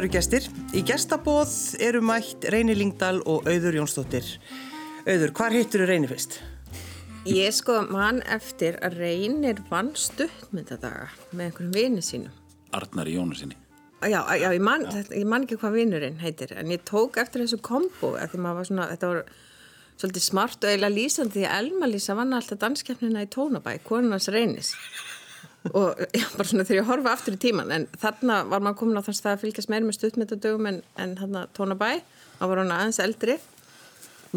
kæru gestir. Í gestabóð eru mætt Reyni Lingdal og Auður Jónsdóttir. Auður, hvar hittur þú Reyni fyrst? Ég sko mann eftir að Reynir vann stuttmyndadaga með einhverjum vini sínum. Arnar í Jónasinni. Já, já ég, man, þetta, ég man ekki hvað vinurinn heitir, en ég tók eftir þessu kombo, því maður var svona, þetta var svolítið smart og eiginlega lýsandi því að Elma Lísa vann alltaf danskeppnina í Tónabæ, konunars Reynis og já, bara svona þegar ég horfa aftur í tíman en þarna var maður komin á þann stað að fylgjast meir með stuttmyndadögum en, en þarna tónabæ þá var hann aðeins eldri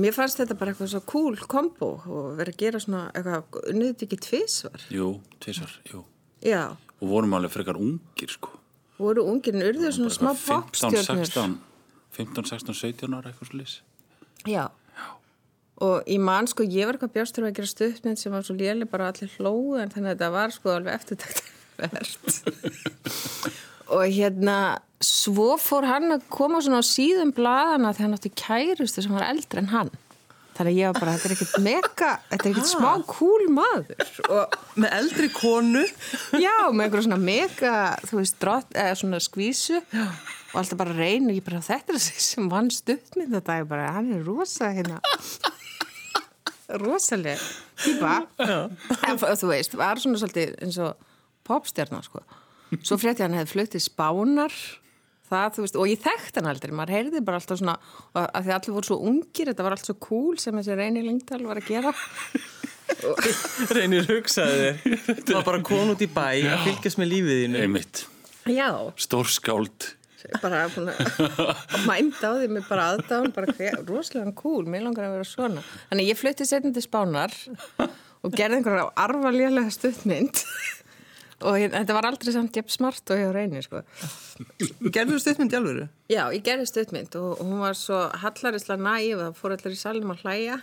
mér fannst þetta bara eitthvað svo cool kombo og verið að gera svona eitthvað unnið ekki tvísvar Jú, tvísvar, jú. já, Og vorum alveg frekar ungir, sko. voru ungirinn urðuð svona smá Bara 15, popstjörnur 16, 15, 16, 17 ára eitthvað slúðis. já og ég man sko, ég var eitthvað bjóstur að gera stuttmynd sem var svo léli bara allir hlóðu en þannig að þetta var sko alveg eftirtækt og hérna svo fór hann að koma svona á síðum bladana þegar hann átti kærustu sem var eldri en hann. Þannig að ég var bara, þetta er ekkert mega þetta er ekkert smá cool maður. Og Með eldri konu. já, með einhverja svona mega þú veist, drott, eða svona skvísu. Og alltaf bara reynir, ég bara þetta er þessi sem vann stuttmynd þetta ég bara, hann er rosa hérna rosaleg típa en þú veist, var svona svolítið eins og popstjarnar sko svo frétti hann hefði fluttið spánar það, þú veist, og ég þekkt hann aldrei maður heyrði bara alltaf svona að því allir voru svo ungir, þetta var allt svo cool sem þessi Reyni Lingdal var að gera Reynir hugsaði þér. Það var bara konu út í bæ að fylgjast með lífið þínu. Einmitt. já, Stórskáld. Bara mænda á því með bara aðdáðan, bara rosalega cool, mér langar að vera svona. Þannig ég flutti setjum til Spánar og gerði einhverja arvalíðlega stuttmynd og ég, þetta var aldrei samt jafn smart og ég á reyni, sko. Stuttmynd í alvöru? Já, ég gerði stuttmynd og, og hún var svo hallarislega og það fór allir í salum að hlæja.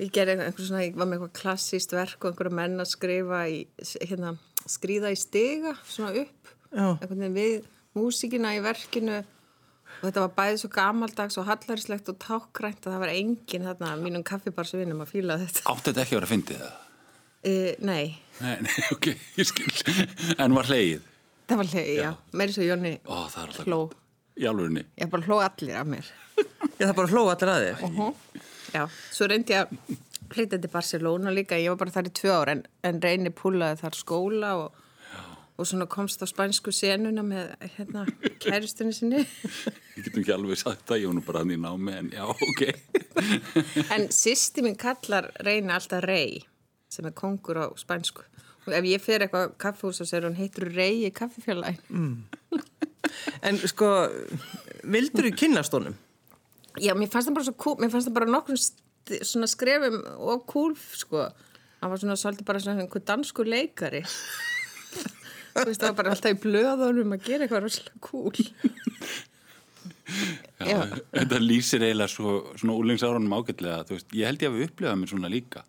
Ég gerði einhver svona, ég var með eitthvað klassíst verk og einhverja menn að skrifa í, hérna, skrýða í stiga, svona upp, einhvern veginn við músíkina í verkinu og þetta var bæðið svo gamaldags og hallarislegt og tákgrænt að það var enginn þarna mínum kaffibarsvinnum að fíla þetta. Átti þetta ekki að vera að fyndið það? E, nei, Nei, nei, ok, ég skil. En var hleið? það var hlegi, já, meiri svo Jónni Ó, það er alltaf... hló. Í alvörinni. Ég bara hló allir af mér. Já, það bara hló allir að þér. Já, svo reyndi ég að flytja til Barcelona líka, ég var bara þar í tvö ár en, en reyni púlaði þar skóla og, og svona komst á spænsku senuna með hérna kæristunni sinni. Ég getum ekki alveg sagt það, ég var nú bara hann í námi, en já, ok. en sýsti minn kallar reyni alltaf rey sem er kongur á spænsku. Og ef ég fer eitthvað kaffehús og segir hún heitur rey í kaffefjallæn En sko, vildur þú kynast honum? Já, mér fannst það bara svo cool, mér fannst það bara svona skrefum og cool sko, hann var svona svolítið bara svona einhver dansku leikari þú veist það var bara alltaf í blöðunum að gera eitthvað rosalega cool Já, Já. Þetta lýsir eiginlega svo, svona úlingsárunum ágætlega, veist, ég held ég að við upplifað mér svona líka,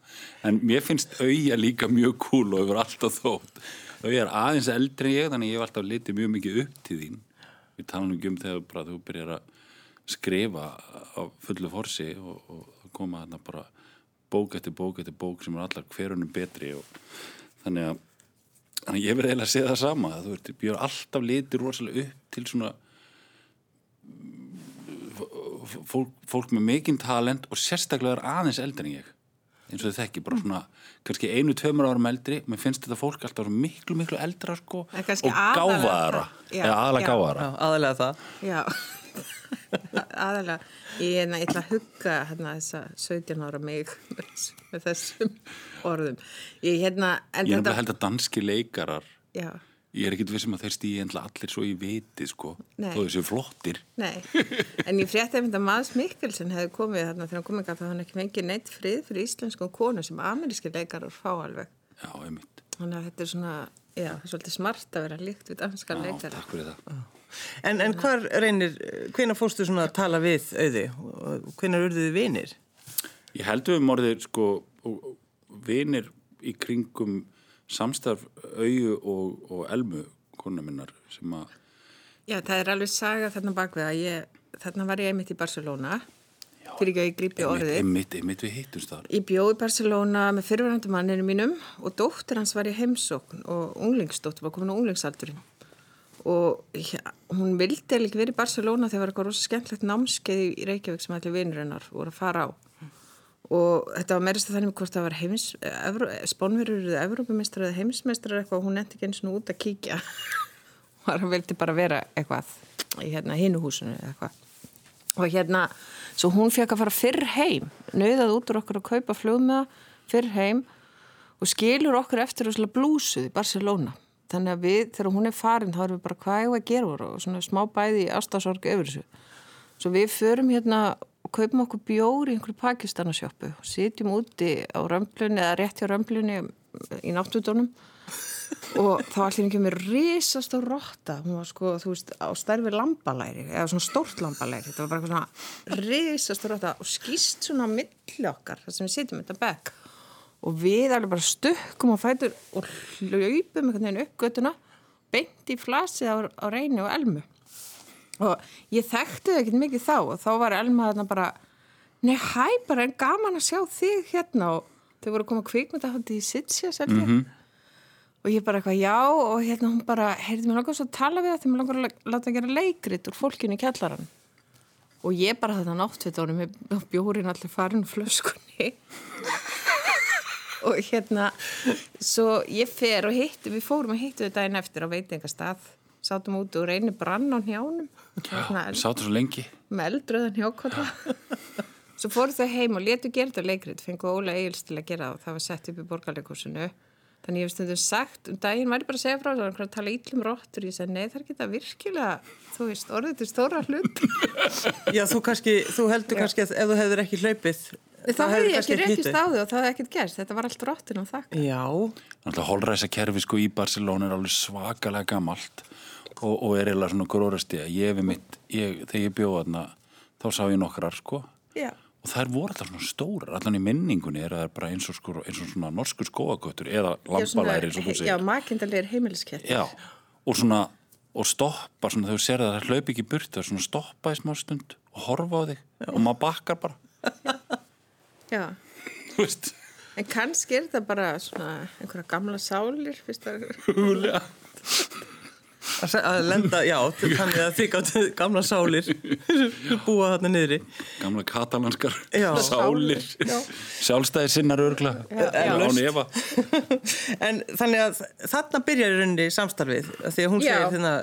en mér finnst auðja líka mjög cool og hefur alltaf þótt. Auðja er aðeins eldri en ég, þannig ég hef alltaf litið mjög mikið upp til þín. Við talum ekki um þegar bara þú byrjar að skrifa á fullu forsi og, og koma þarna bara bók eftir bók eftir bók sem er allar hverjunum betri og þannig að, þannig að ég verði eiginlega að segja það sama, að þú veist, hef alltaf litið rosalega upp til svona fólk, fólk með mikinn talent og sérstaklega er aðeins eldri en ég eins og þau þekki, bara svona kannski einu, tveimur árum eldri. Mér finnst þetta fólk alltaf miklu, miklu eldra sko, og. Já, eða aðalega Já, aðalega það. Já, aðalega ég hérna, ég ætla að hugga hérna þessa 17 ára mig með þessum- orðum. Ég hérna, ég er þetta held að danski leikarar Já, ég er ekkit vissum að þeir endla allir svo í viti sko, Nei. þó þessu flottir. Nei, en ég frétti að mynda Mads Mikkelsen hefði komið þarna þegar hann komið gæt að hann ekki fengið neitt frið fyrir íslenskum konu sem ameríski leikarar fá alveg. já, einmitt, Þannig að þetta er svona, já, það er svolítið smart að vera líkt við danskan já, leikara. takk fyrir það En, en hvar reynir, hvenær fórstu svona að tala við auði og hvenær urðuðu vinir? Ég held við um orðið sko vinir í kringum samstarf auðu og, og elmu kona minnar sem að Já, það er alveg saga þarna bakvið að ég, þarna var ég einmitt í Barcelona, fyrir ekki að ég grípi orðið. einmitt, einmitt við hittumst þar Ég bjóði í Barcelona með fyrirverandi manninu mínum og dóttir hans var í heimsókn og unglingsdóttir var komin á unglingsaldurinn. Og hún vildi ekki verið í Barcelona þegar það var eitthvað rosa skemmtlegt námskeið í Reykjavík sem allir vinur hennar voru að fara á. Og þetta var meirist að þannig hvort það var heims, spónverur eða Evrópumistrar eða heimismistrar eitthvað og hún nefndi ekki eins og út að kíkja. Og hann vildi bara vera eitthvað í hérna hinuhúsinu eitthvað. Og hérna, svo hún fekk að fara fyrr heim, nöðað út úr okkur að kaupa flugmiða fyrr heim og skilur okkur eftir blúsuð í Barcelona þannig að við, þegar hún er farin, þá erum við bara hvað ég að gera? Og svona smá bæði í ástasorg yfir þessu. Svo við förum hérna og kaupum okkur bjóri í einhverju pakistanasjópu og sitjum úti á römblunni eða rétt hjá römblunni í náttúrdónum og þá allir ekki með risast og rotta, hún var sko, þú veist, á stærfi lambalæri, eða svona stórt lambalæri, þetta var bara eitthvað svona risast og rotta og skýst svona á milli okkar, þar sem við sitjum þetta bekk og við alveg bara stökkum á fætur og hlaupum einhvern veginn upp göttuna beint í flasið á, á reyni og elmu. Og ég þekkti það ekkert mikið þá og þá var elma þarna bara nei hæ bara en gaman að sjá þig hérna. Og þau voru að koma kvikmyndahandi í Sitsja mm -hmm. og ég bara eitthvað já og hérna hún bara heyrði mér langar svo að tala við það þegar mér langar að láta að gera leikrit úr fólkinu í kjallaran og ég bara þetta nátt við tónum með bjórin allir farin flöskunni og hérna svo ég fer og hittu, við fórum og hittu við daginn eftir á veitingastað. Sátum út og reynir brann á njánum hérna, sátum svo lengi. með eldröðan hjókvölda svo fóru þau heim og letu gera þetta leikrið fengu Óla Eils til að gera það það var sett upp í borgarleikursinu þannig ég hef stundum sagt, um daginn var ég bara að segja frá það og tala ítlum róttur, ég segi nei það er ekki það virkilega, þú veist, orðið til stóra hlut Já, þú, kannski, þú heldur Já. kannski að ef þú hefur ekki hlaupið Það hefði ekki rekist á þau og það hefði ekkert gerst. Þetta var allt róttin og þakka. Já. Náttúrulega holræsa kerfi sko í Barcelona er alveg svakalega gamalt og, og er eiginlega svona gróðrasti ég við mitt, ég, þegar ég bjóða þarna þá sá ég nokkrar sko. Já. og það er voru alltaf svona stórar. Allan í minningunni er það bara eins og, sko, eins og svona norskur skóagötur eða lampalæri eins og þú segir. Já, makindalegir heimiliskett Já, og svona og stoppa, svona þegar þú ser að það hlaup ekki burt það er svona stoppa í smá stund og horfa á þig Já. og maður bakkar bara Já. Þú veist. En kannski er þetta bara svona einhverja gamla sálir, fyrst að... Húlega að lenda, já, þannig að þig áttu gamla sálir búa þarna niðri. Gamla katalanskar já. sálir. Sjálfstæðir sinnar örgla en þannig að þarna byrjar í rauninni samstarfið því að hún já, segir þarna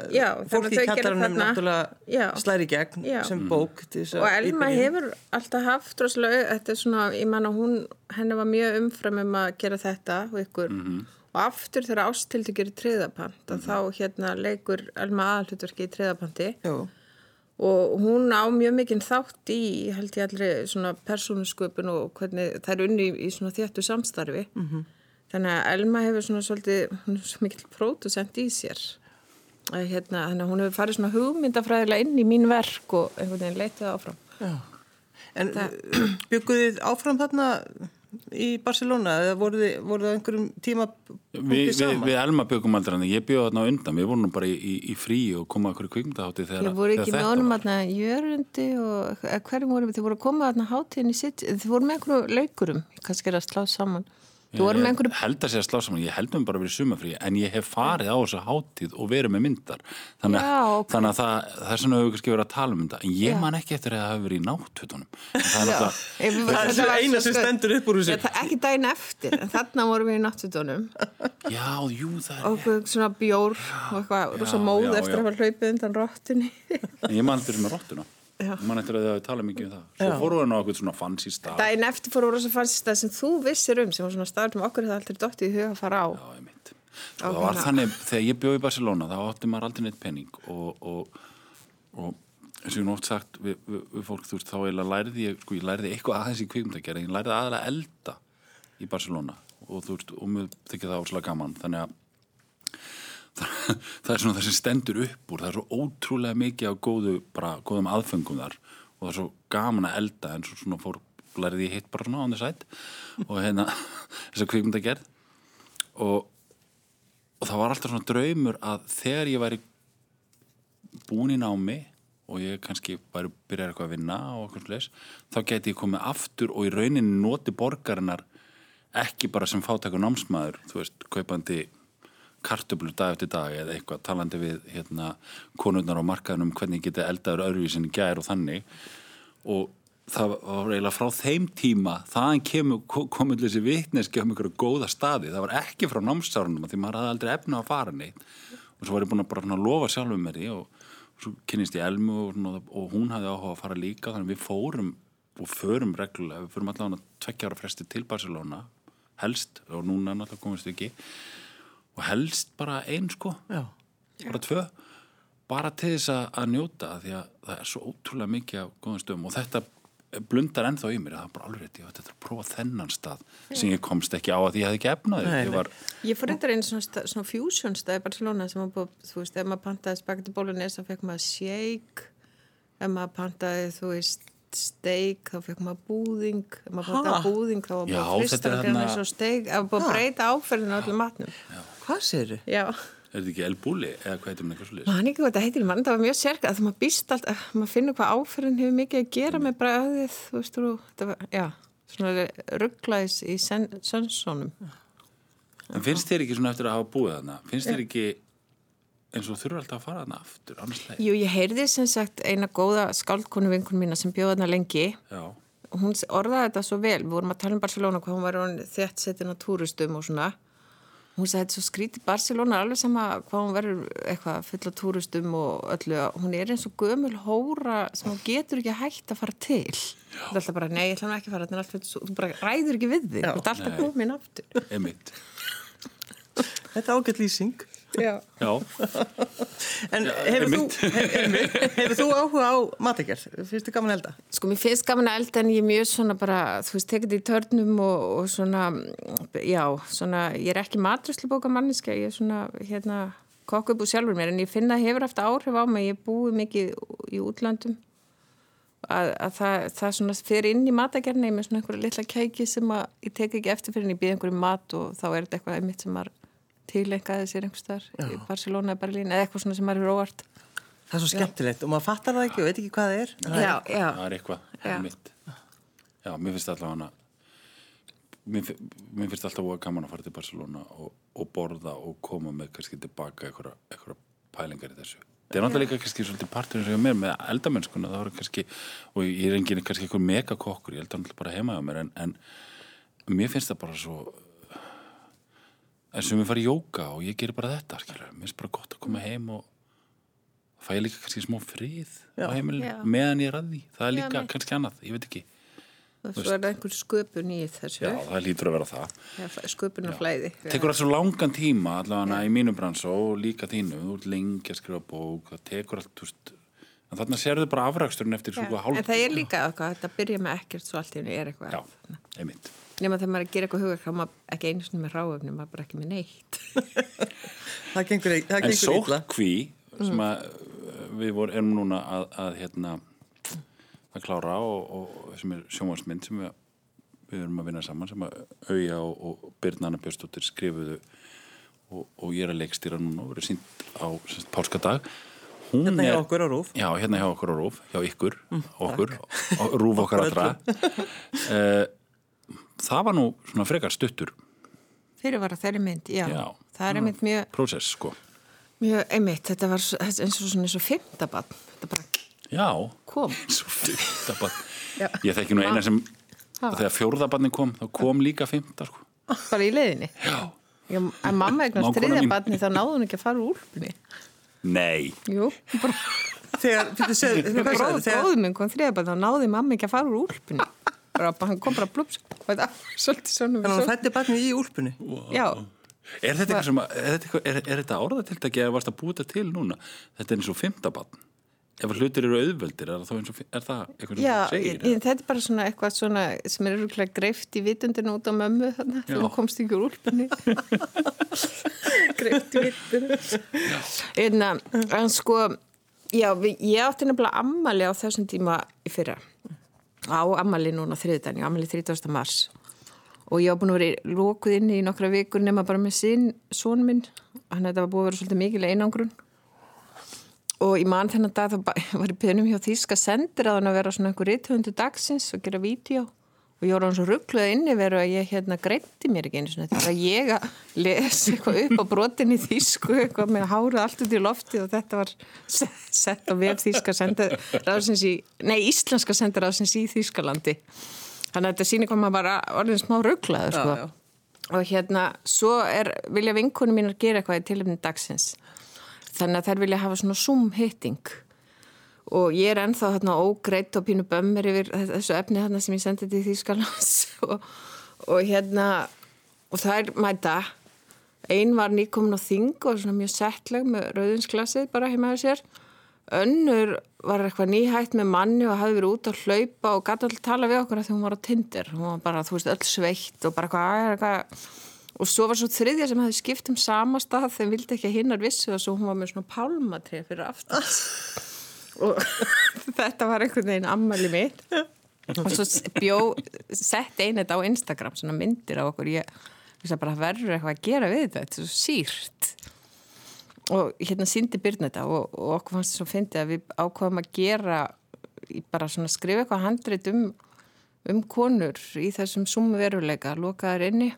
fólki í katalanum náttúrulega slæri gegn sem bók og Elma hefur alltaf haft rosalega, þetta er svona, ég manna hún henni var mjög umfram um að gera þetta og ykkur. Mm -hmm og aftur þegar ástildi gerir triðapant mm. þá hérna leikur Elma aðalhutverki í triðapanti Jú. og hún á mjög mikinn þátt í held ég allri svona persónusköpun og hvernig það er unni í, í svona þéttu samstarfi mm -hmm. þannig að Elma hefur svona svolítið hún er svo mikil pródusent í sér að, hérna, þannig að hún hefur farið svona hugmyndafræðilega inn í mín verk og einhvern veginn leitið áfram Já. En bygguðið áfram þarna í Barcelona eða voru þið, voru það einhverjum tíma Vi, við, við Elma byggum aldrei hann ég bygði þarna undan, við vorum bara í, í frí og komaði okkur í kvikmyndahátti þegar þetta var Þið voru ekki með honum aðna jörundi og hverjum voru við, þið voru að koma aðna háttíðin í sitt, þið voru með einhverju laukurum kannski er að slá saman Þú voru með einhverju... Ég held að sé að slá saman, ég held um bara að vera í sumafrí en ég hef farið á þessu háttíð og verið með myndar. Þannig, Já, okay. þannig að það, það er svona að vera að tala um þetta. En ég Já. man ekki eftir að það hafi verið í náttutunum. Það er, það er eina sem stendur upp úr þessu. Ekki dægin eftir, en þarna vorum við í náttutunum. Já, jú, það er... Og svona bjór og eitthvað, rosa móð eftir að hafa hlaupið undan róttunni. Ég mann eftir að þið hafi talað mikið um það. Svo fóru við á eitthvað svona fancy stað. Daginn eftir fóru við á svona fancy stað sem þú vissir um sem var svona stað sem okkur hefði alltaf dótt í huga að fara á. Já, það var þannig, þegar ég bjóð í Barcelona þá átti maður aldrei neitt penning og, og, og eins og ég nótt sagt við, við, við fólk, þú veist, þá lærði ég sko, ég lærði eitthvað aðeins í kvíkmyndagerð ég lærði aðalega elda í Barcelona. Og þú veist, og mér þykja það áslega gaman. Þannig að það er svona það sem stendur upp úr. Það er svo ótrúlega mikið á góðu bara góðum aðfengum þar. Og það er svo gaman að elda en svo svona fór lærið ég hitt bara svona á hann þess að og hérna þess að kvikmynda gerð og, og það var alltaf svona draumur að þegar ég væri búin í námi og ég kannski væri byrjað eitthvað að vinna og okkur slags, þá geti ég komið aftur og í rauninni noti borgarinnar ekki bara sem fátækur námsmaður, þú veist, kaupandi kartöflur dag eftir dag eða eitthvað talandi við hérna, konurnar á markaðunum hvernig geta eldaður öðruvísin gær og þannig. Og það var eiginlega frá þeim tíma þaðan komur þessi vitneski um einhverju góða staði, það var ekki frá námsárunum því maður hafði aldrei efna að fara neitt. Og svo var ég búin að bara lofa sjálfum mér í og, og svo kynist ég Elmu og, og hún hafði áhuga að fara líka þannig við fórum og förum reglulega, við förum allavega tvekkja ára fresti til Barcelona helst og núna náttúrulega komist við ekki og helst bara einn sko. Já. bara tvö. Bara til þess að njóta því að það er svo ótrúlega mikið af góðum stöðum og þetta blundar ennþá í mér það er bara alveg rétt, ég þetta að prófa þennan stað sem ég komst ekki á að ég hef ekki efnaði Nei, ég var, Ég fór reyndar einn svona, svona fusion stað í Barcelona sem var búið, þú veist, ef maður pantaði spagetti bólunes þá fekk maður shake. Ef maður pantaði, þú veist steik, þá fekk maður búðing. Ef maður pantaði búðing, þá var Já, þetta fristar og steik ef maður að breyta áferðinu á öllum matnum Hvað segir þau? Já, er þetta ekki elbúli eða hvað heitir mér eitthvað svolítið maður ekki hvað þetta heitir mann, það var mjög sérkað að maður býst allt, að maður finnur hvað áferðin hefur mikið að gera með bræðið, þú veist, þú, þetta var, já svona rugglaðis í sen- sönsónum en finnst þér ekki svona eftir að hafa búið þarna? Finnst þér ekki eins og þurfa alltaf að fara þarna aftur annars leið? Jú, ég heyrði sem sagt eina góða skáldkonu vinkun mína sem bjóða þarna lengi. Já, og hún orðaði þetta svo vel, við vorum að tala um Barcelona hvað hún var þett setin á túristum og svona hún sagði þetta er svo skrítið Barcelona alveg sama hvað hún verður eitthvað full af túristum og öllu. Hún er eins og gömul hóra sem hún getur ekki hægt að fara til. Þetta er alltaf bara, nei, ég ætla nú ekki að fara þetta er alltaf, þú bara ræður ekki við þig, þú ert alltaf komin aftur. Þetta er ágætt lýsing. Já. já, En hefur þú, hef, hefur þú áhuga á matagerð? Finnst þið gaman að elda? Sko, mér finnst gaman að elda en ég er mjög svona bara, þú veist, tekið í törnum og, og svona, já, svona, ég er ekki matröslubóka manniska, ég er svona, hérna, kokku upp úr sjálfur mér, en ég finna að hefur haft áhrif á mig, ég búið mikið í útlandum, að, að það, það svona fyrir inn í matagerni með svona einhverja litla kæki sem að ég tek ekki eftir fyrir en ég býð einhverju mat og þá er þetta eitthvað einmitt sem maður tilengaði sér einhvers þar í Barcelona eða Berlín eða eitthvað svona sem maður er óvart. Það er svo skemmtilegt og maður fattar það ekki og veit ekki hvað það er. Það Já, er- já. það er eitthvað Já. einmitt já, mér finnst alltaf hana mér, mér finnst alltaf gaman að fara til Barcelona og, og borða og koma með kannski tilbaka einhverja, einhverja pælingar í þessu það er náttúrulega líka kannski svolítið partur eins og hjá mér með eldamennskuna, það voru kannski og ég er enginn kannski einhver megakokkur ég held það náttúrulega bara heima á mér en, en mér finnst það bara svo eins og mér fara í jóka og ég gerir bara þetta skilur. mér finnst bara gott að koma heim og fæ ég líka kannski smá frið Já. á heimilin Já. meðan ég er að því það er Já, líka nei. kannski annað, ég veit ekki Og svo er það einhver sköpun í þessu. já, það lítur að vera það Já, sköpun og flæði. tekur allt svo langan tíma allavega í mínum brans og líka þínu þú ert lengi að skrifa bók það tekur allt, þú veist en þarna sérðu bara afræksturinn eftir Já, svo hálf en það er líka eitthvað, þetta byrja með ekkert svo allt í henni er eitthvað. já, einmitt Nefna þegar maður er að gera eitthvað huga, þá maður ekki einu sinni með ráöfni, maður er bara ekki með neitt. Það gengur, það en sótkví sem að uh, við vorum erum núna að, að hérna að klára og, og sem er sjónvarsmynd sem við, við erum að vinna saman sem að Auja og, og Birna Anna Björnsdóttir skrifuðu og, og ég er að leikstýra núna og verið sínt á semst, páskadag Hún Hérna hjá okkur á RÚV. Já, hérna hjá okkur á Rúf, hjá ykkur, okkur, og Rúf okkar allra. uh, það var nú svona frekar stuttur Fyrir var að þeirri mynd, já. Já. Það er einmitt mjög, prósess, sko. mjög einmitt, þetta var eins og svona eins og fymtabann. Þetta bara Já, kom. Já. Ég þekki nú eina sem, Ha. þegar fjórðabarnin kom, þá kom líka fymta, sko. Bara í leiðinni. Já. Já, en mamma eignast Mágkona þriðja mín. barni þá náðu hún ekki að fara úr úlpunni. Nei, Jú, bara Þegar, fyrir segðu, sagði, bróð, þegar, bróðum minn kom þriðja barni þá náði mamma ekki að fara úr úlpunni. Bara, hann kom bara blúps. Þannig að hann fætti barnið í úlpunni. Já, er þetta eitthvað sem, að- er þetta, er, er þetta orðatiltæki að varst að búta til núna? Þetta er eins og fymta barn. Ef hlutir eru auðveldir, er það, eins og, er það eitthvað sem Já, þú segir? ég, þetta er bara svona eitthvað svona sem er örgulega greift í vitundinu út á mömmu þannig Já. að þú komst ekki úr úlpunni greift í vitundinu en, að- en sko já, við, ég átti nefnilega ammali á þessum tíma í fyrra á ammali núna þriðdæni, ammali 30. mars. Og ég var búin að vera lókuð inn í nokkra vikur nema bara með sín són minn, hann þetta var búið að vera svolítið mikil einangrun. Og í mann þennan dag þá var ég byrjunum hjá Þíska sendir að hann að vera svona einhver rithundu dagsins og gera vídeo og ég voru hann svo ruggluð inni veru að ég hérna greitti mér ekki einu svona að ég að lesa eitthvað upp á brotinni þýsku eitthvað með hárið allt út í lofti og þetta var sett á vef þýska sendaráðsins í, nei íslenska sendaráðsins í Þýskalandi þannig að þetta sýnir hvað maður bara orðin smá rugglaður sko. Já, já. og hérna svo er, vilja vinkunum mínar gera eitthvað í tilöfni dagsins þannig að þær vilja hafa svona zoom hitting og ég er ennþá hérna ógreitt og pínu bömmir yfir þessu efni hérna sem ég sendi til Þýskalands. Og, og hérna og það er mæta. Ein var nýkomin á þing og svona mjög settleg með rauðinsklassið bara heima á sér. Önnur var eitthvað nýhætt með manni og hafði verið út að hlaupa og gæti alltaf tala við okkur að því hún var á tindir hún var bara, þú veist, öll sveitt og bara eitthvað, eitthvað og svo var svo þriðja sem hafði skipt um sama stað þegar vildi ekki að hinnar vissu og svo hún var með svona pálmatrið fyrir aftast og þetta var einhvern veginn ammali mitt. Og svo bjó sett einn þetta á Instagram svona myndir á okkur. Ég að bara verður eitthvað að gera við þetta? Þetta er svo sírt. Og hérna síndi byrna þetta og, og okkur fannst það svo fyndið að við ákvaðum að gera bara svona skrifa eitthvað handrit um, um konur í þessum sumu veruleika lokaðar inni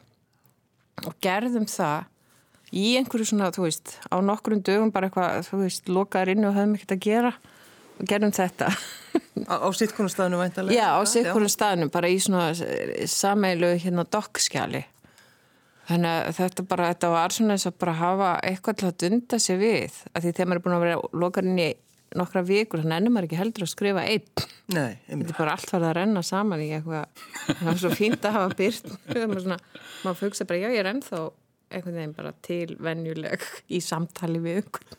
og gerðum það í einhverju svona, þú veist, á nokkrum dögum bara eitthvað, þú veist, lokaðar inni og höfum ekkert að gera og gerðum þetta. Á, á sittkonustafinu væntalega? Já, á sikkurum staðnum, bara í svona sameilu hérna dokkskjali. Þannig að þetta bara þetta var svona eins og bara hafa eitthvað til að dunda sér við, að því þegar maður er búin að vera lokarinn í nokkra vikur þannig ennum maður ekki heldur að skrifa einn. Nei, þetta er bara allt farið að renna saman í eitthvað það var svo fínt að hafa byrt maður, fugsa bara, já ég er ennþá einhvern veginn bara tilvenjuleg í samtali við ykkur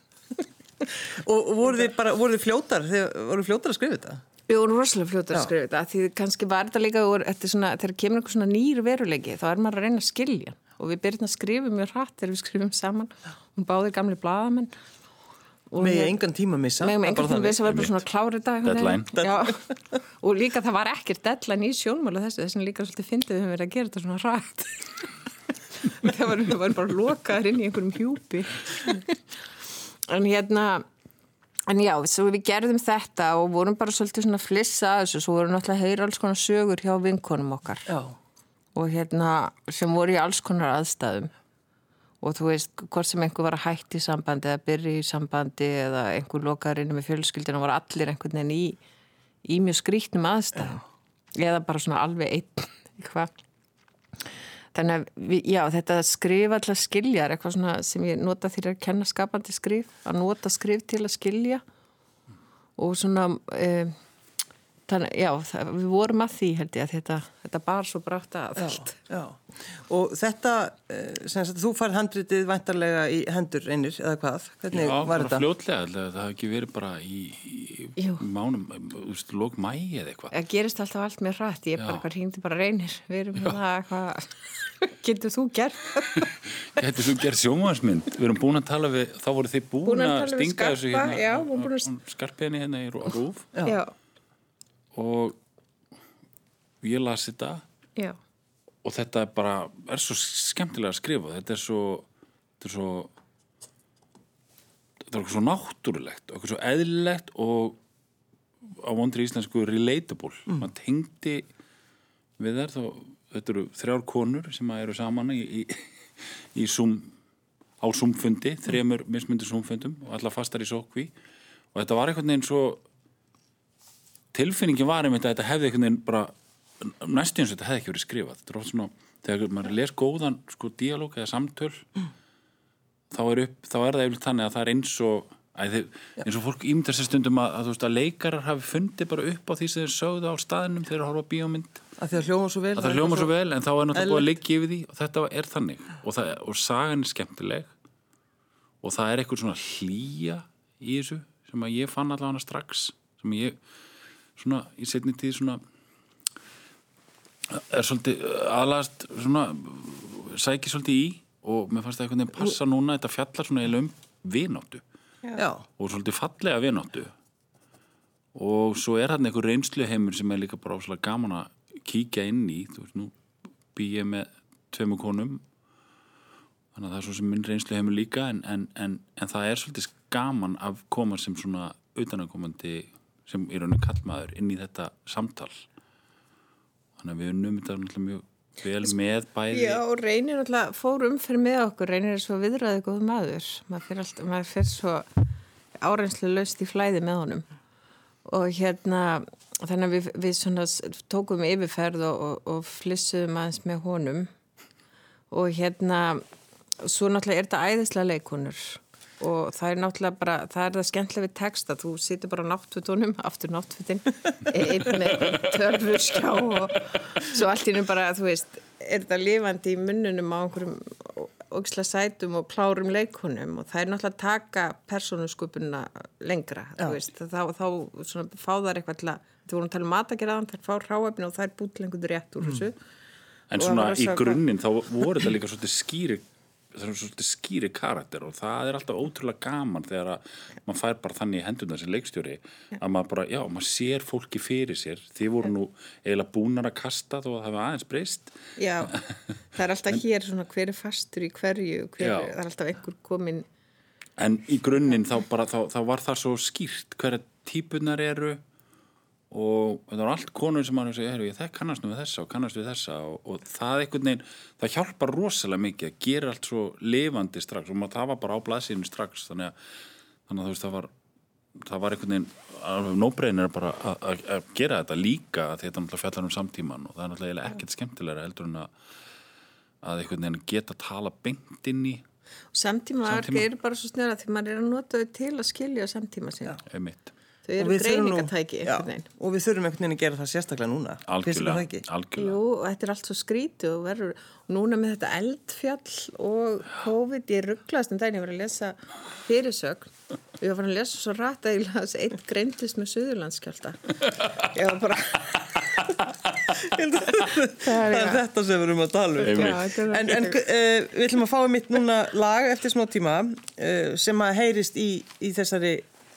Og voru þið bara, voru þið fljótar, þið voru fljótar að skrifa þetta? Við vorum rosalega fljótar að skrifa þetta því kannski var þetta líka úr, þetta er svona, þegar kemur einhver svona nýr veruleiki þá er maður að reyna að skilja. Og við byrjum að skrifa mjög hratt þegar við skrifum saman. Og báðir gamli blaðamenn. Og Með engan tíma missa? Bara veginn við sem var bara svona klárið dag og líka það var ekkert deadline í sjónmála þessu þess vegna líka svolítið fyndið við höfum verið að gera þetta svona rætt það var, varum bara lokaðir inn í einhverjum hjúpi en hérna en já, svo við gerðum þetta og vorum bara svolítið svona flissa að þessu. Svo vorum náttúrulega að heyra alls konar sögur hjá vinkonum okkar. Já. og hérna sem voru í alls konar aðstæðum. Og þú veist, hvort sem einhver var að hætti í sambandi eða byrja í sambandi eða einhver lokaður inni með fjölskyldina voru allir einhvern veginn í, í mjög skrítnum aðstæðum. Eða bara svona alveg einn eitthvað þannig að, já, þetta skrifa alltaf skiljar, eitthvað svona sem ég nota því að kenna skapandi skrif að nota skrif til að skilja. Og svona um, þannig, já, það, við vorum að því held ég að þetta, þetta bar svo brátt að allt Já, og þetta, eh, sem sagt, þú farið handritið væntarlega í hendur einir, eða hvað? Hvernig Já, var bara þetta? fljótlega, allavega, það hafði ekki verið bara í, í mánum, þú veist, lók mægi eða eitthvað. Það gerist alltaf allt með hrætt, ég Já. bara hvað hringdi bara reynir, við erum hérna eitthvað, getur þú gert? Gæti þú gerð sjómansmynd? Við erum búin að tala við, þá voru þið búin, Búin að að stinga þessu Skarpa, hérna, og ég las þetta já, og þetta er bara, er svo skemmtilega að skrifa, þetta er svo, þetta er svo, þetta er eitthvað svo náttúrulegt, eitthvað svo eðlilegt og á vondri íslensku relatable, mm. maður tengdi við þær þá, þetta eru þrjár konur sem eru saman í, í, í Zoom, á Zoom-fundi, þremur mismundi Zoom-fundum og alla fastar í sókví og þetta var einhvern veginn svo tilfinningin var einmitt að þetta hefði einhvern veginn bara eins og þetta hefði ekki verið skrifað. Þetta er oft svona, þegar maður les góðan sko díalóg eða samtöl þá er upp, þá er það yfirleitt þannig að það er eins og Æ, þið, eins og fólk ímyndar sér stundum að, að, veist, að leikarar hafi fundið bara upp á því sem þeir sögðu á staðinum þegar þeir horfa bíómynd. Að því að hljóma svo vel. það hljóma svo vel en þá er náttúrulega búið að liggja yfir því og þetta er þannig. Og, það, og sagan er skemmtileg og það er eitthvað svona hlýja í þessu sem að ég fann allavega strax sem ég svona í setni tíð svona er svolítið aðlast svona sæki svolítið í og mér fannst það einhvern veginn passa núna þetta fjallar svona eiginlega um vináttu. Já, og svolítið fallega vináttu. Og svo er hann einhver reynsluheimur sem er líka bara óslega gaman að kíkja inn í. Þú veist, nú bý ég með tveimu konum þannig að það er svo sem minn reynsluheimur líka en, en, en, en það er svolítið gaman að koma sem svona utanakomandi sem í rauninni kallmaður inn í þetta samtal. Þannig að við unnum þetta mjög vel með bæði Já, reynir alltaf fór umferð með okkur, reynir er svo viðræði góð maður, maður fyrir, alltaf, maður fyrir svo árenslu löst í flæði með honum. Og hérna þannig að við, við svona tókum yfirferð og, og, og flissuðum aðeins með honum. Og hérna svo náttúrulega er þetta æðislega leikunur og það er náttúrulega bara, það er það skemmtilega við texta, þú situr bara á náttfutunum, aftur náttfutin einn með törfur skjá og svo allt í nú bara, þú veist er þetta lifandi í munnunum á einhverjum ógislega sætum og plárum leikunum og það er náttúrulega að taka persónusköpununa lengra, Já. þú veist þá, þá svona, fá þar eitthvað til að þú vorum að tala um matagerðan, það er fá ráefni og það er bútlengur rétt úr mm. þessu mm. En svona í grunninn þá voru þetta líka skýri það er svona skýri karakter og það er alltaf ótrúlega gaman þegar að maður fær bara þannig í hendurna sem leikstjóri að maður bara, já, maður sér fólki fyrir sér. Þið voru nú eiginlega búnar að kasta þó að það hefði aðeins breyst. Já, það er alltaf en, hér svona hver er fastur í hverju, hver, það er alltaf einhver komin En í grunninn þá, bara, þá, þá var það svo skýrt hverja típunar eru og það var allt konur sem mann segja, það kannast nú við þessa og kannast við þessa. Og, og það einhvern veginn, það hjálpar rosalega mikið að gera allt svo lifandi strax og maður var bara á blæsinu strax. Þannig að, þannig að veist það var það var einhvern veginn, alveg nóbreynir bara að gera þetta líka að þetta náttúrulega fjallar um samtíman og það er náttúrulega ekkert skemmtilega heldur en að að einhvern veginn geta að tala bengt inn í Samtíma, samtíma. er bara svo snöra því maður er að nota þau til að skilja samtíma Þau eru greiningatæki og við þurfum einhvern veginn að gera það sérstaklega núna. Algjörlega, algjörlega. Jú, og þetta er allt svo skrítið og verður núna með þetta eldfjall og COVID ég rugglast um daginn, ég var að lesa fyrirsögn. Og ég var að lesa svo rætt að ég las eitt greintist með Suðurlandskjálta ég var bara það er þetta sem við erum að tala um. En, en uh, við ætlum að fá mitt núna lag eftir smá tíma uh, sem að heyrist í, í þessari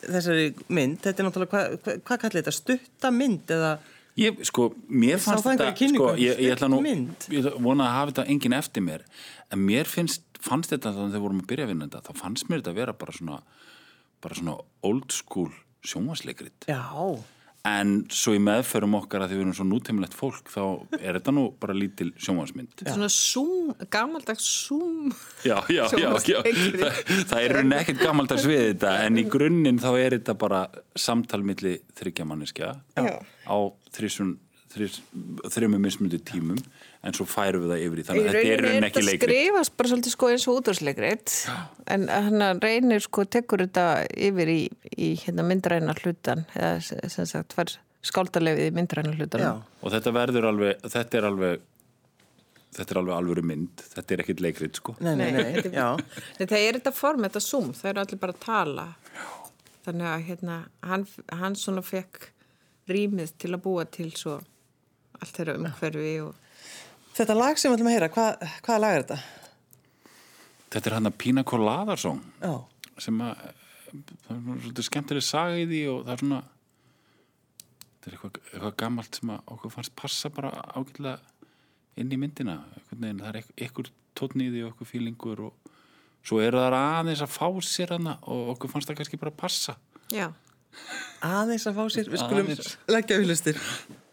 þessari mynd, þetta er náttúrulega, hvað hva, hva kallir þetta, stutta mynd eða? Ég, sko, mér fannst þetta, sko, ég, ég ætla nú, ég vona að hafa þetta enginn eftir mér, en mér finnst, fannst þetta þannig að við vorum að byrja að vinna þetta, þá fannst mér þetta að vera bara svona, bara svona old school sjónvarsleikrit. Já en svo í meðferðum okkar að því við erum svo núteimilegt fólk þá er þetta nú bara lítil sjónvarsmynd Svona zoom, gammaldags zoom Já, já, já, já. Það, það er rauninni ekkert gammaldags við þetta en í grunninn þá er þetta bara samtalmiðli þryggjamanniska á þrísun þrjum mismundi tímum en svo færum við það yfir í þannig að þetta er rauninni ekki leikrit. Þetta skrifast bara svolítið sko eins og útvarsleikrit en hann reynir sko tekur þetta yfir í, í hérna, myndræna hlutan eða sem sagt skáldarlefið í myndræna hlutan. Já. Og þetta verður alveg, þetta er alveg þetta er alveg alvöru mynd, þetta er ekkit leikrit sko. Nei, nei, nei, já. Þetta er þetta form, þetta zoom, það eru allir bara að tala já. þannig að hérna hann, hann svona fekk rýmið til að búa til svo allt þeirra umhverfi og Þetta lag sem við ætlum að heyra, hvað, hvaða lag er þetta? Þetta er hann að Pína Coladarsson sem að það er svona skemmtileg saga í því og það er svona þetta er eitthvað, eitthvað gammalt sem að okkur fannst passa bara ágætilega inn í myndina. Veginn, það er eitthvað tótniði og eitthvað fílingur og svo eru það aðeins að fá sér hana og okkur fannst það kannski bara passa. Já. Aðeins að fá sér, við skulum leggja viðlustir she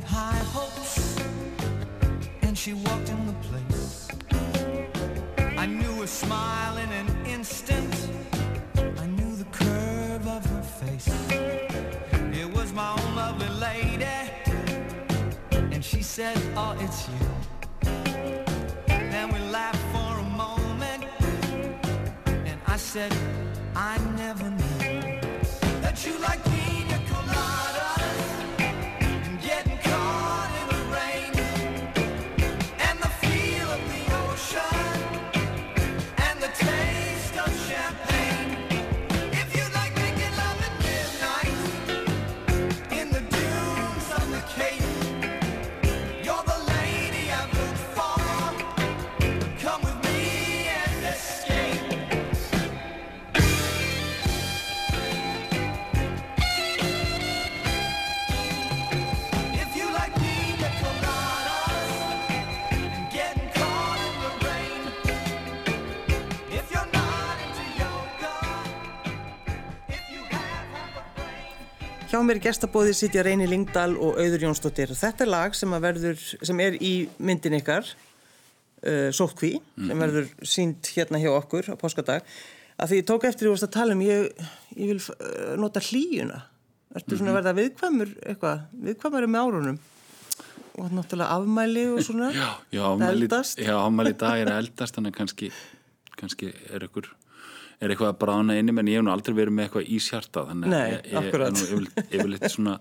with high hopes, and she walked in the place. I knew her smile in an instant. I knew the curve of her face. It was my own lovely lady, and she said, "Oh, it's you." Then we laughed for a moment, and I said, "I never Hjá mér í gestabóði sitja Reyni Lingdal og Auður Jónsdóttir. Þetta er lag sem, verður, sem er í myndin ykkar, uh, Sótkví, sem verður sínt hérna hjá okkur á páskadag. Að því ég tók eftir því að tala um, ég, ég vil uh, nota hlýjuna. Ertu svona að verða viðkvæmur eitthvað, viðkvæmur með árunum? Og náttúrulega afmæli og svona, Já, já, afmæli, eldast. já, afmæli dag er eldast þannig kannski, kannski er ykkur er eitthvað að brána inni menn ég hef nú aldrei verið með eitthvað ísjarta þannig að ég, ég er nú yfirleitt, yfirleitt svona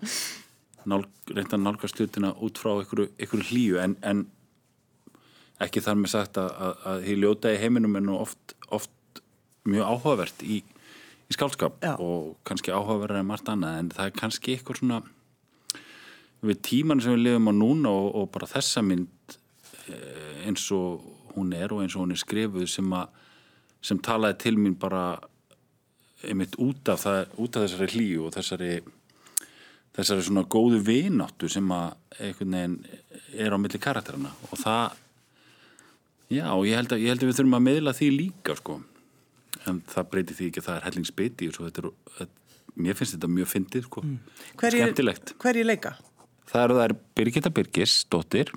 nál, reynda að nálgast hlutina út frá ykkur hlýju en, en ekki þar með sagt að, að, að því ljóta í heiminum er nú oft, oft mjög áhugavert í, í skálskap Já. og kannski áhugaverðar en margt annað en það er kannski eitthvað svona við tíman sem við lifum á núna og, og bara þessa mynd eh, eins og hún er og eins og hún er skrifuð sem að sem talaði til mín bara einmitt út af, það, út af þessari hlýju og þessari þessari svona góðu vináttu sem að einhvern veginn er á milli karakterina og það já, ég held að, ég held að við þurfum að miðla því líka sko. En það breyti því ekki að það er hellingsbiti og svo þetta er, þetta, mér finnst þetta mjög fyndið sko, Hverjir- skemmtilegt. Hverju leika? Það eru þær Birgitta Birgis, dóttir,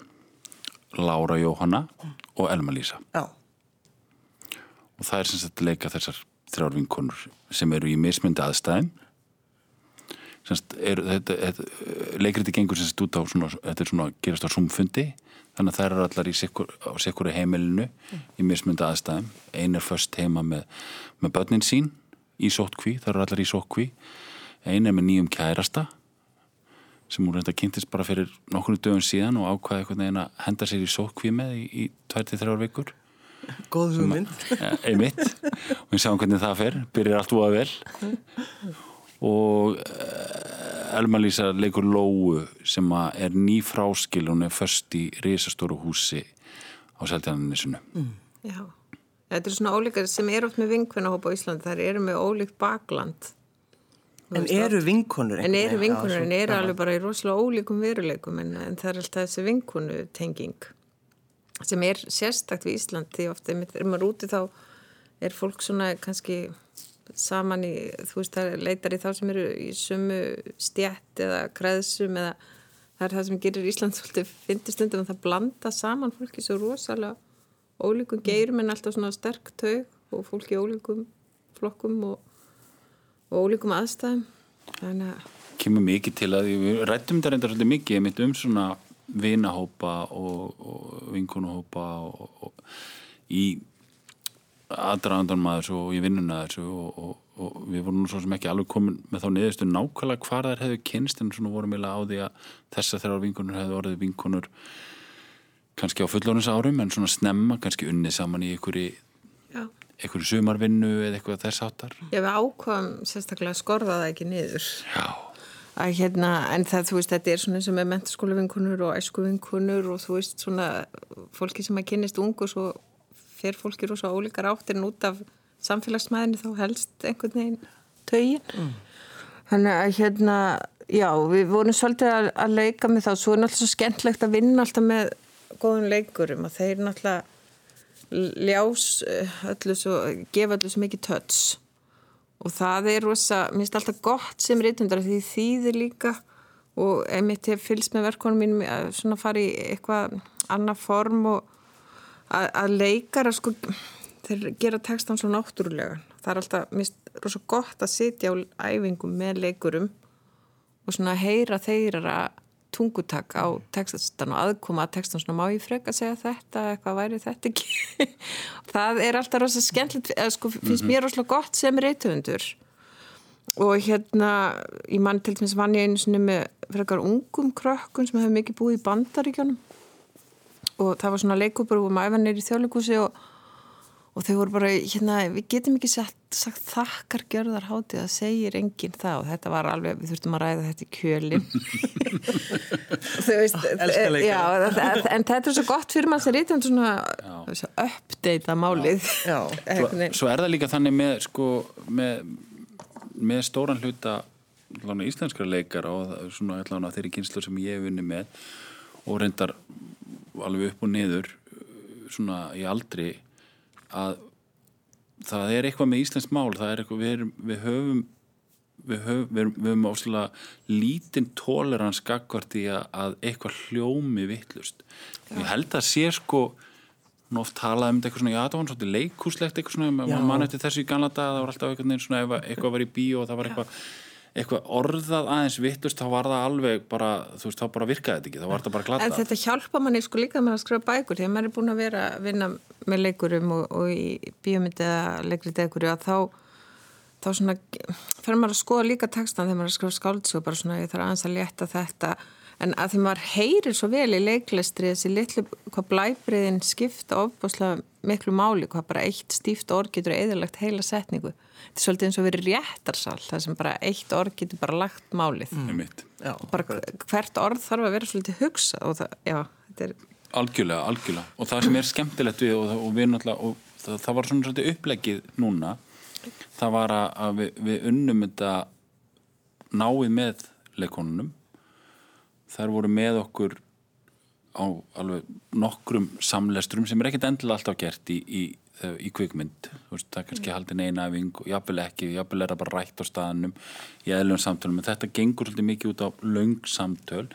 Lára Jóhanna og Elma Lísa. Já, Og það er sem sagt leika þessar þrjár vinkonur sem eru í mismyndi er, þetta, þetta, leikriti gengur sem sagt út á svona, þetta er svona gerast á sumfundi, þannig að þær eru allar sikkur, á sikkuru heimilinu í mismyndi aðstæðum. Ein er först heima með, með börnin sín í sótkví, þær eru allar í sótkví. Ein er með nýjum kærasta sem hún reynda kynntist bara fyrir nokkru dögum síðan og ákvaði einhvern veginn að henda sér í sótkví með í, í 2-3 vikur góð hugmynd. Eh, einmitt. Og við sjáum hvernig það fer, byrjar allt úa vel. Og uh, Elma Lísa leikur Lóu sem að er nýfráskil hún er först í risastóru húsi á Seltjarnanisinu Já, þetta er svona ólíkar sem er oft með vinkvennahópa á Íslandi, þær eru með ólíkt bakland. En eru vinkonur? En eru einhvern veginn? vinkonur, Já, en svo- eru alveg bara í rosalega ólíkum veruleikum en, en það er alltaf þessi vinkonu tenging sem er sérstakt við Ísland því ofta er maður úti þá er fólk svona kannski saman í, þú veist, það leitar í þá sem eru í sumu stjætt eða kreðsum eða það er það sem gerir Ísland svolítið fyndi stundum að það blanda saman fólki svo rosalega. Ólíkum geirum en alltaf svona sterk taug og fólki ólíkum flokkum og, og ólíkum aðstæðum. Þannig að kemur mikið til að við rættum þetta reyndar svolítið mikið ég mitt um svona vinahópa og, og vinkunahópa og, og í aðdraðandan maður og í vinnuna þessu og, og, og við vorum nú svo sem ekki alveg komin með þá niðurstu nákvæmlega hvar þær hefðu kynst en svona vorum við á því að þessar þrjár vinkunur hefðu orðið vinkunur kannski á fullónins árum en svona snemma kannski unnið saman í einhverju já, einhverju sumarvinnu eða eitthvað þess áttar ég við ákvæm sérstaklega að skorða það ekki niður. Já, að hérna, en það, þú veist, þetta er svona eins og með mentaskóla vinkunur og æsku vinkunur og þú veist, svona fólki sem að kynist ung og svo fer fólki rosa ólíkar áttir en út af samfélagsmæðinu þá helst einhvern veginn tögin. Þannig að hérna, já, við vorum svolítið að, að leika með það og svo er náttúrulega svo skemmtlegt að vinna alltaf með góðum leikurum að þeir náttúrulega ljás eh, öllu svo, gefa öllu svo mikið töts og það er rosa, mér finnst alltaf gott sem reytundar því þýðir líka. Og einmitt hef fylgst með verkonum mínum að svona fara í eitthvað annað form og að, að leikara sko þeir gera textan svo náttúrulega það er alltaf, mér finnst rosa gott að sitja á æfingum með leikurum og svona heyra þeirra tungutak á textan og aðkoma að textan svona má ég freka að segja þetta eitthvað væri þetta ekki? Það er alltaf rosa skemmtilegt eða sko finnst mér rosa gott sem reytufundur og hérna ég mann til dæmis vann ég einu sinni með frekar ungum krökkun sem hefur mikið búið í bandaríkjónum og það var svona leikúpur og maður neyri í þjóðleikúsi og, og þau voru bara, hérna, við getum ekki sagt, sagt þakkar gjörðar hátið það segir enginn það. Og þetta var alveg við þurftum að ræða þetta í kjölin þú veist leikara. já, en þetta er svo gott fyrir mann sem rítið svona uppdeita málið. Já. svo, svo er það líka þannig með sko, með, með stóran hluta allavega íslenskra leikara og svona allavega þeirri kynslu sem ég hef unni með og reyndar alveg upp og niður svona í aldri að það er eitthvað með íslensk mál það er eitthvað, við, erum, við höfum við höfum, við höfum, áslega lítinn tolerans gagvart í að, að eitthvað hljómi vittlust ég held að sé sko oft talað um þetta eitthvað svona, já það var svolítið leikúslegt eitthvað svona, mann eftir þessu í ganla dag það var alltaf eitthvað neginn svona, eitthvað var í bíó og það var eitthvað, eitthvað orðað aðeins vittlust, þá var það alveg bara, þú veist, þá bara virkaði þetta ekki, þá var þetta bara En glata þetta hjálpa manni sko líka með að skrifa bækur að maður er búin að vera að vinna með leikurum og, og í bíómyndi eða leikrið ekkur að þá þá svona fer maður að skoða líka textan þegar maður er að skrifa skáldsögu bara svona ég þarf aðeins að létta þetta en að því maður heyrir svo vel í leiklistri þessi litlu, hvað blæbriðin skipta ofbáslega miklu máli hvað bara eitt stíft orð getur eðalagt heila setningu. Þetta er svolítið eins og verið réttarsal það sem bara eitt orð getur bara lagt málið. mm. Já, Bara hvert orð þarf að vera svolítið hugsa og það, já, þetta er algjörlega, algjörlega og það sem er skemmtilegt við og, og við náttúrulega og það, það var svona svolítið upplegið núna það var að, að við, við unnum þetta náið með leikonunum þær voru með okkur á alveg nokkrum samlestrum sem er ekkit endilega alltaf gert í, í, í kvikmynd. Veist, það er kannski haldin eina æfing og jafnvel ekki, jafnvel er það bara rætt á staðanum í eðlum samtölum, en þetta gengur svolítið mikið út á löng samtöl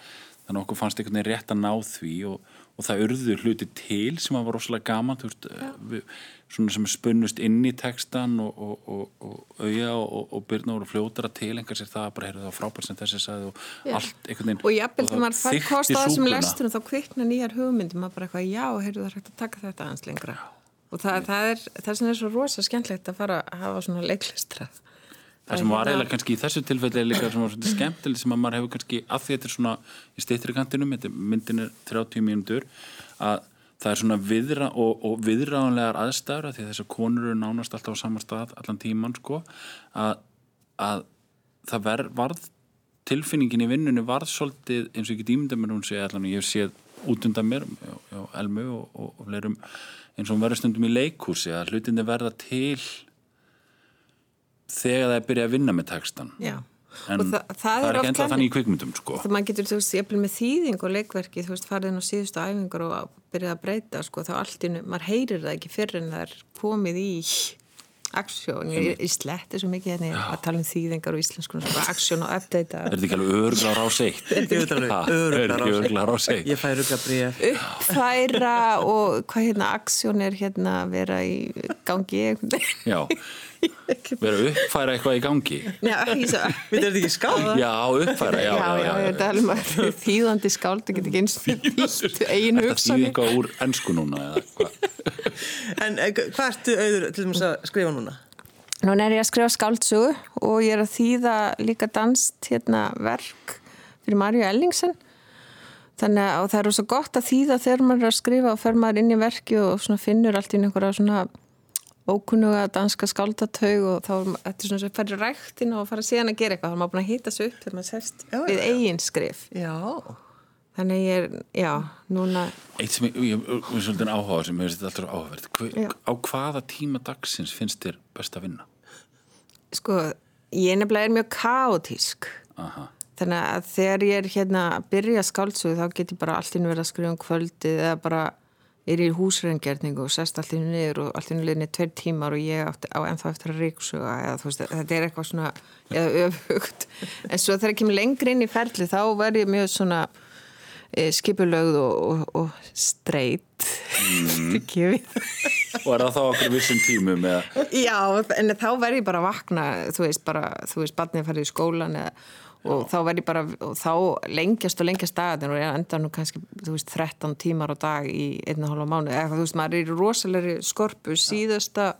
þannig að okkur fannst einhvern veginn rétt að ná því og, og það urðu hluti til sem var rosalega gaman veist, við, svona sem spunnust inn í textan og, og, og, og auja og, og byrna voru fljótara til einhver sér það bara heyrðu það frábært sem þessi sagði og Já. allt einhvern veginn Og jafnvel þegar maður fær kost á þessum súpuna. lesturum þá kvikna nýjar hugmyndum maður bara eitthvað, já, heyrðu það er hægt að taka þetta aðeins lengra. Og það, það er, það sem er svo rosa skemmtlegt að fara að hafa svona leiklistra. Það sem var eiginlega kannski í þessu tilfelli er líka sem var svolítið skemmtileg sem að maður hefur kannski að því þetta er svona í steytri kantinum, þetta er- myndin er 30 mínútur, að það er svona viðra og, og viðráðanlegar aðstæður að því að þessar konur eru nánast alltaf á sama stað allan tíman sko að, að það ver, varð tilfinningin í vinnunni varð svolítið eins og get ímynda mér hún sé allan og ég hef séð út undan mér já, Elmu og, og, og fleirum eins og hún verður stundum í leikhúsi að hlutinni verða til þegar það er byrjað að vinna með textan Já. en það, það- það er er ekki oft endla þannig- í kvikmyndum sko. Það maður getur, þú veist, ég með þýðing og leikverki, þú veist, farið inn á síðustu æfingar og byrjað að breyta, sko, þá allt innu, maður heyrir það ekki fyrir en það er komið í aksjón, ég, ég sletti svo mikið henni að tala um þýðingar og íslenskunum, sko, aksjón og updata. er þetta ekki alveg örgla rás eitt? Ég veit alveg, Ha, er örugglega ekki rás eitt. örgla rás eitt? Ég fæ rugga bríð uppfæra og hvað hérna aksjón er hérna að vera í gangi. Já, vera að uppfæra eitthvað í gangi. Já, ekki svo. Við erum ekki skáð já, uppfæra, já, já, já, ég er að tala um að þýðandi skáld, það getur ekki eins þýtt eigin Þetta þýði eitthvað úr ennsku núna eða hvað? En eh, hvað ertu auður til þess að skrifa núna? Nú er ég að skrifa skáldsögu og ég er að þýða líka danst hérna verk fyrir Marju Ellingsen. Þannig að það er svo gott að þýða þegar maður er að skrifa og fer maður inn í verki og svona finnur allt í einhverja svona ókunnuga danska skáldatau og þá er þetta er svona sem færi ræktin og fara síðan að gera eitthvað. þá er maður búin að hýta sig upp þegar maður sest Já, við eigin skrif. Já. Þannig ég er, já, núna, Eitt sem ég, ég, ég er svolítið áhuga sem ég veist þetta alltaf áhugavert Hva, á hvaða tíma dagsins finnst þér best að vinna? sko, ég nefnilega er mjög kaotísk. Aha. Þannig að þegar ég er hérna að byrja skáldsögu þá get ég bara allt inn verið að skrifa um kvöldið eða bara er í húsreingerningu og sest allt inn niður og allt inn liðinni tveir tímar og ég átti, á ennþá eftir að ríksuga eða þú veist, þetta er eitthvað svona eða öfugt. En svo þegar ég kemur lengri inn í ferli þá verð ég mjög svona e, skipulögð og, og, og streit mm. Og er það þá okkur vissum tímum eða Já, en þá verð ég bara að vakna, þú veist, bara, þú veist, barnið farið í skólan eða, og þá verð ég bara, og þá lengjast og lengjast dagarnir og ég enda nú kannski, þú veist, 13 tímar á dag í einna hálfa mánu, eða þú veist, maður er í rosalegri skorpu síðasta,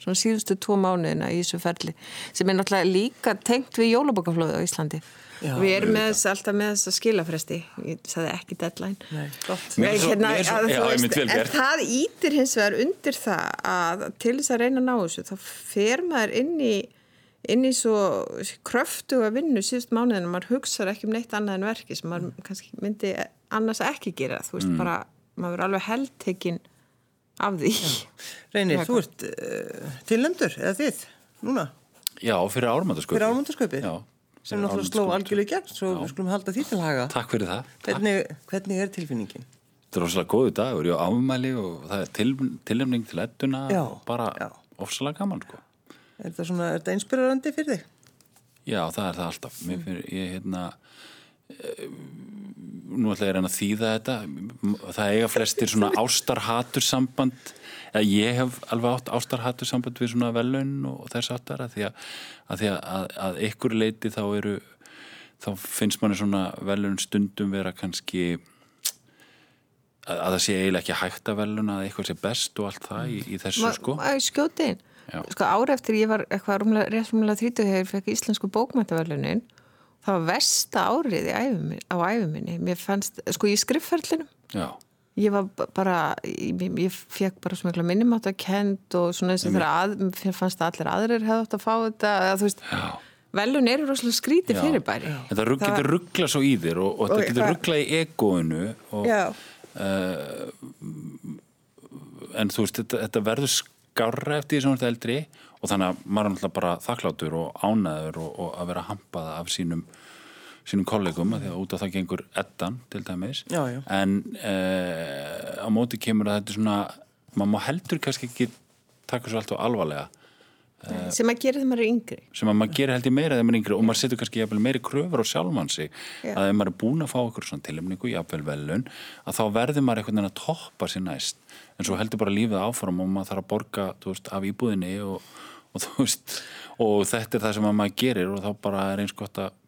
svona síðustu tvo mánuðina í þessu ferli, sem er náttúrulega líka tengt við jólabokaflóðu á Íslandi. Já, við erum með þess, alltaf með þess að skilafresti, ég sagði ekki deadline. Nei, er svo- Hérna, er svo- að, já, vel en það ítir hins vegar undir það að til þess að reyna að ná þessu þá fer maður inn í inn í svo kröftu að vinnu síðust mánuðinu, maður hugsaður ekki um neitt annað en verki sem maður kannski myndi annars ekki gera, þú veist Mm. bara maður er alveg heldtekinn af því Reynir, Já, þú ert uh, tilnæmdur, eða þið, núna, Já, fyrir ármæntasköpið fyrir ámundaskaupið, Já, sem náttúrulega sló algjörlega í gegn, svo við skulum halda því til haga. Takk fyrir það Takk. Hvernig, hvernig er tilfinningin? Þetta er rosalega góðu dagur, ég á afmæli og það er til, tilnefning til ettuna Já, og bara já. ofsalega gaman sko. Er þetta svona, er þetta inspirerandi fyrir þig? Já, það er það alltaf. Mér fyrir, ég, hérna, eh, nú ætla ég að reyna að þýða þetta. Það eiga flestir svona ástarhatur samband, eða ég hef alveg átt ástarhatur samband við svona velun og þess áttar að því að, að, því að, að, að ykkur leiti þá eru, þá finnst manni svona velun stundum vera kannski að, að það sé eiginlega ekki hægt að veluna að eitthvað sé best og allt það í, í þessu sko. maður skjóti inn. Sko ára eftir ég var eitthvað rúmlega, rétt rúmlega 30 þegar ég fekk íslensku bókmæntaverlunin það var versta árið æfuminni, á æfuminni mér fannst, sko í skrifferlinum Já, ég var bara ég, ég fekk bara svona minnimátt að kend og svona þegar að, mér fannst að allir aðrir hefði átt að fá þetta eða þú veist, já. velun eru rosalega skrítið Já. fyrirbæri. Þetta rugg, Það- getur ruggla svo í þér og, og þetta Og getur það- ruggla í egoinu og, uh, en þú veist þetta, þetta verður skárra eftir því sem þú ert eldri og þannig að maður er náttúrulega bara þakklátur og ánæður og, og að vera hampaða af sínum sínum kollegum að því að út af það gengur eddan til dæmis Já, já. en uh, á móti kemur að þetta er svona maður heldur kannski ekki taka svo allt og alvarlega sem að gera þegar maður er yngri sem að maður gerir held ég meira þegar maður er yngri og maður setur kannski jafnvel meiri kröfur á sjálfan sig Já. að ef maður er búin að fá okkur svona tilumningu, jafnvel velun að þá verður maður einhvern veginn að toppa sér næst en svo heldur bara lífið áfram og maður þarf að borga veist, af íbúðinni og, og, veist, og þetta er það sem að maður gerir og þá bara er eins gott að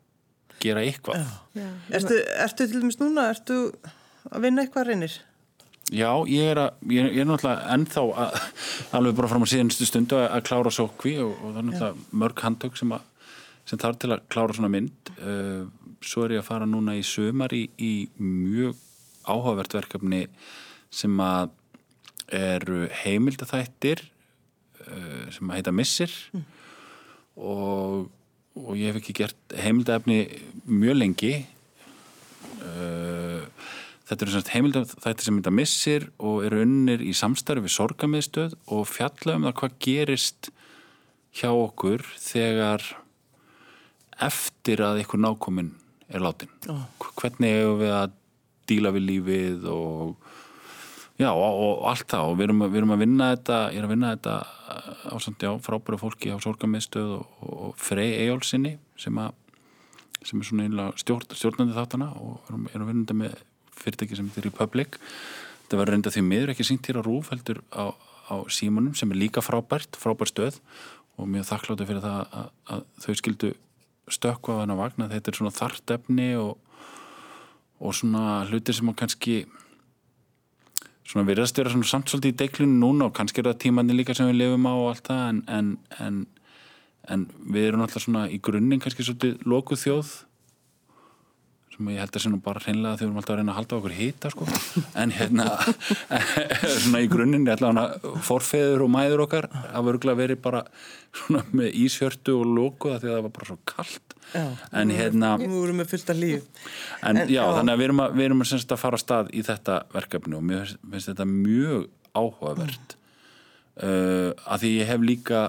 gera eitthvað Já. Ertu, ertu til dæmis núna, ertu að vinna eitthvað reynir? Já, ég er, að, ég, ég er náttúrulega ennþá að, alveg bara fram á síðanstu stundu að, að klára sókvi og, og það er náttúrulega mörg handtök sem, sem þarf til að klára svona mynd. Uh, svo er ég að fara núna í sömar í, í mjög áhugavert verkefni sem að eru heimildaþættir uh, sem að heita Missir. Og, og ég hef ekki gert heimildaefni mjög lengi þetta eru semst heimildafættir sem þetta missir og eru unnir í samstarfi við sorgamiðstöð og fjalla um það hvað gerist hjá okkur þegar eftir að einhver nákomin er látin Oh. hvernig hefur við að díla við lífið og já og, og allt það og við erum, að- við erum að vinna þetta ég er að vinna þetta á samt já frábæra fólki á sorgamiðstöð og, og Frey Eyjólfsinni sem að sem er svona stjórn, stjórnandi þáttana og erum, erum vinnandi með fyrirtæki sem heitir Republic. Þetta var reynda því miður ekki sínt hér á Rúf heldur á, á símanum sem er líka frábært, frábært stöð. Og mjög þakkláttu fyrir það að, að þau skildu stökkva á þennan vagn að þetta er svona þart efni og, og svona hlutir sem kannski svona virðast vera svona samt svolítið í deiklunum núna og kannski er það tímandi líka sem við lifum á og allt það en, en, en, en við erum alltaf svona í grunninn kannski svolítið lokuð þjóð ég held að sé nú bara hreinlega þegar við erum alltaf að reyna að halda okkur hýta sko. en hérna svona í grunninn er forfeður og mæður okkar að örgulega veri bara svona með ísjörtu og lokuða því að það var bara svo kallt Já. en hérna Við vorum með fullt af líf. En, En- já, já. þannig að við erum að, við erum að, semst, að fara að stað í þetta verkefni og mér finnst- þetta mjög áhugavert uh, að því ég hef líka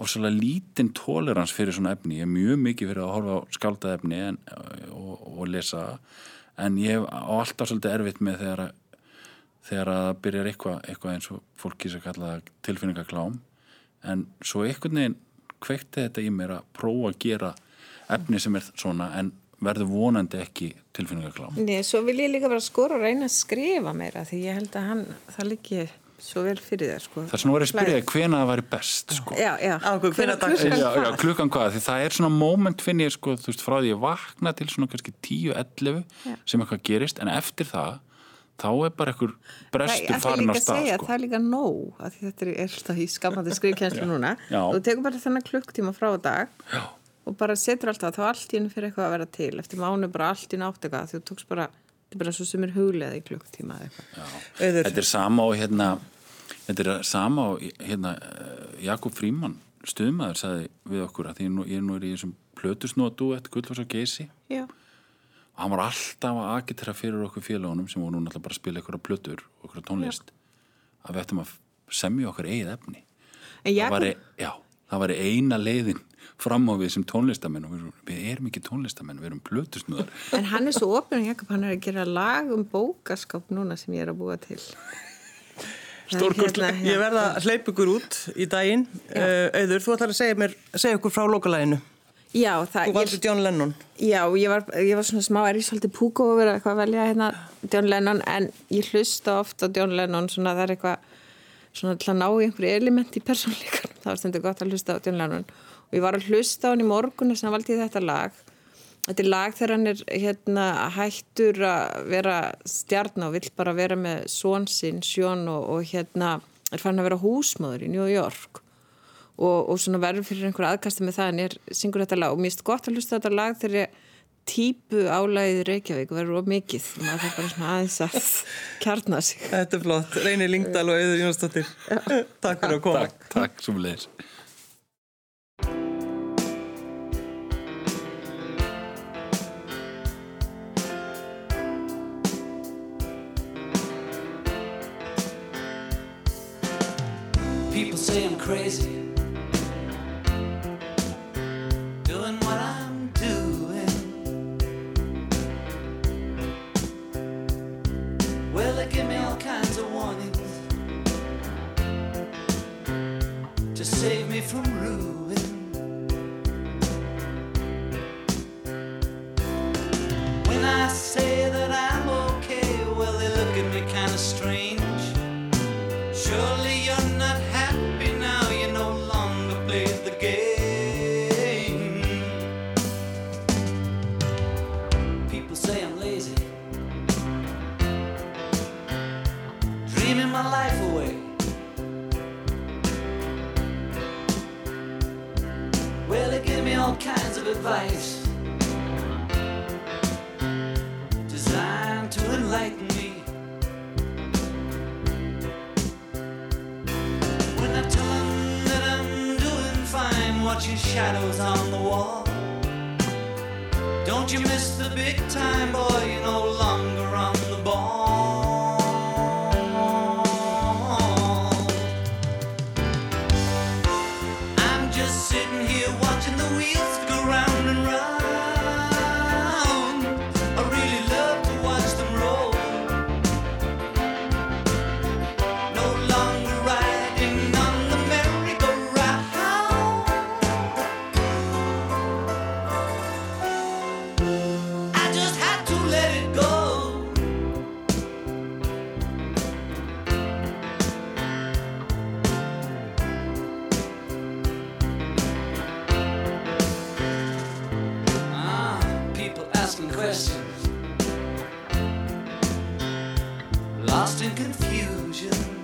ofsalega lítinn tolerans fyrir svona efni, ég er mjög mikið fyrir að horfa á skálda efni en, og, og lesa. En ég hef alltaf svolítið erfitt með þegar að þegar að það byrjar eitthvað, eitthvað eins og fólk kýsa að kalla það tilfinningaklám. En svo einhvern veginn kveikti þetta í mér að prófa að gera efni sem er svona en verður vonandi ekki tilfinningaklám. Nei, svo vil ég líka bara skora og reyna að skrifa meira því ég held að hann, það liggi svo vel fyrir þér sko. Það er svona verið að spyrja þig hvena það væri best sko. Já, já. Á, dagsins? klukkan já, já, klukkan hvað, því það er svona moment finn ég sko, þú veist, frá því ég vakna til svona kannski 10-11 Já. sem eitthvað gerist, en eftir það þá er bara einhver brestur farin á að stað segja, sko. það er líka nóg að þetta er alltaf í skamandi skrifkjænslu núna Já. og þú tekur bara þennan klukktíma frá dag Já. og bara setur alltaf þá allt í hennu fyrir eitthvað að vera til eftir mánu bara allt í nátt eitthvað því þú tókst bara, þetta er bara svo sem er huglega í klukktíma eða eitthvað. Auður, Þetta er sama og hérna þetta er sama og hérna Jakob Fríman, stuðmaður sagði við okkur að því nú, ég nú er í þessum plötusnótu eftir Gullfoss og Geysi. Já, og hann var alltaf að agitera fyrir okkur félagunum sem voru núna alltaf bara að spila ykkur plötur og ykkur tónlist að við ættum að semja okkar eigið efni. En það Jakob, já, það væri eina leiðin fram á við sem tónlistamenn og við, erum- við erum ekki tónlistamenn, við erum plötusnúðar en hann er svo opinn Jakob, hann er að gera lag um bókaskáp núna sem ég er að búa til Það Stórkostlega. hérna. Ég verða að hleypa ykkur út í daginn. Uh, Auður, þú ætlar að segja, mér, segja ykkur frá lokalæginu. Já, það, Þú valdi John Lennon. Já, ég var, ég var svona smá er ég svolítið púko að vera eitthvað að velja hérna John Lennon en ég hlusta oft á John Lennon svona það er eitthvað svona til að ná í einhverju element í persónleikan það var stundur gott að hlusta á John Lennon og ég var að hlusta á hann í morgun þess að valdi ég þetta lag. Þetta er lag þegar hann er hérna hættur að vera stjarn og vill bara vera með són sinn, sjón og, og hérna er fann að vera húsmaður í New York. Og, og svona verður fyrir einhver aðkasti með það en ég syngur þetta lag. Og mér finnst gott að hlusta á þetta lag þegar ég típu álæðið Reykjavík verður of mikið. Og maður þarf bara svona aðeins að kjarna sig. Þetta er flott. Reynir Lingdal og Auður Jónsdóttir. Takk fyrir að koma. Takk, takk, sem leiðis People say I'm crazy. Doing what I'm doing. Well, they give me all kinds of warnings to save me from ruin. lost in confusion.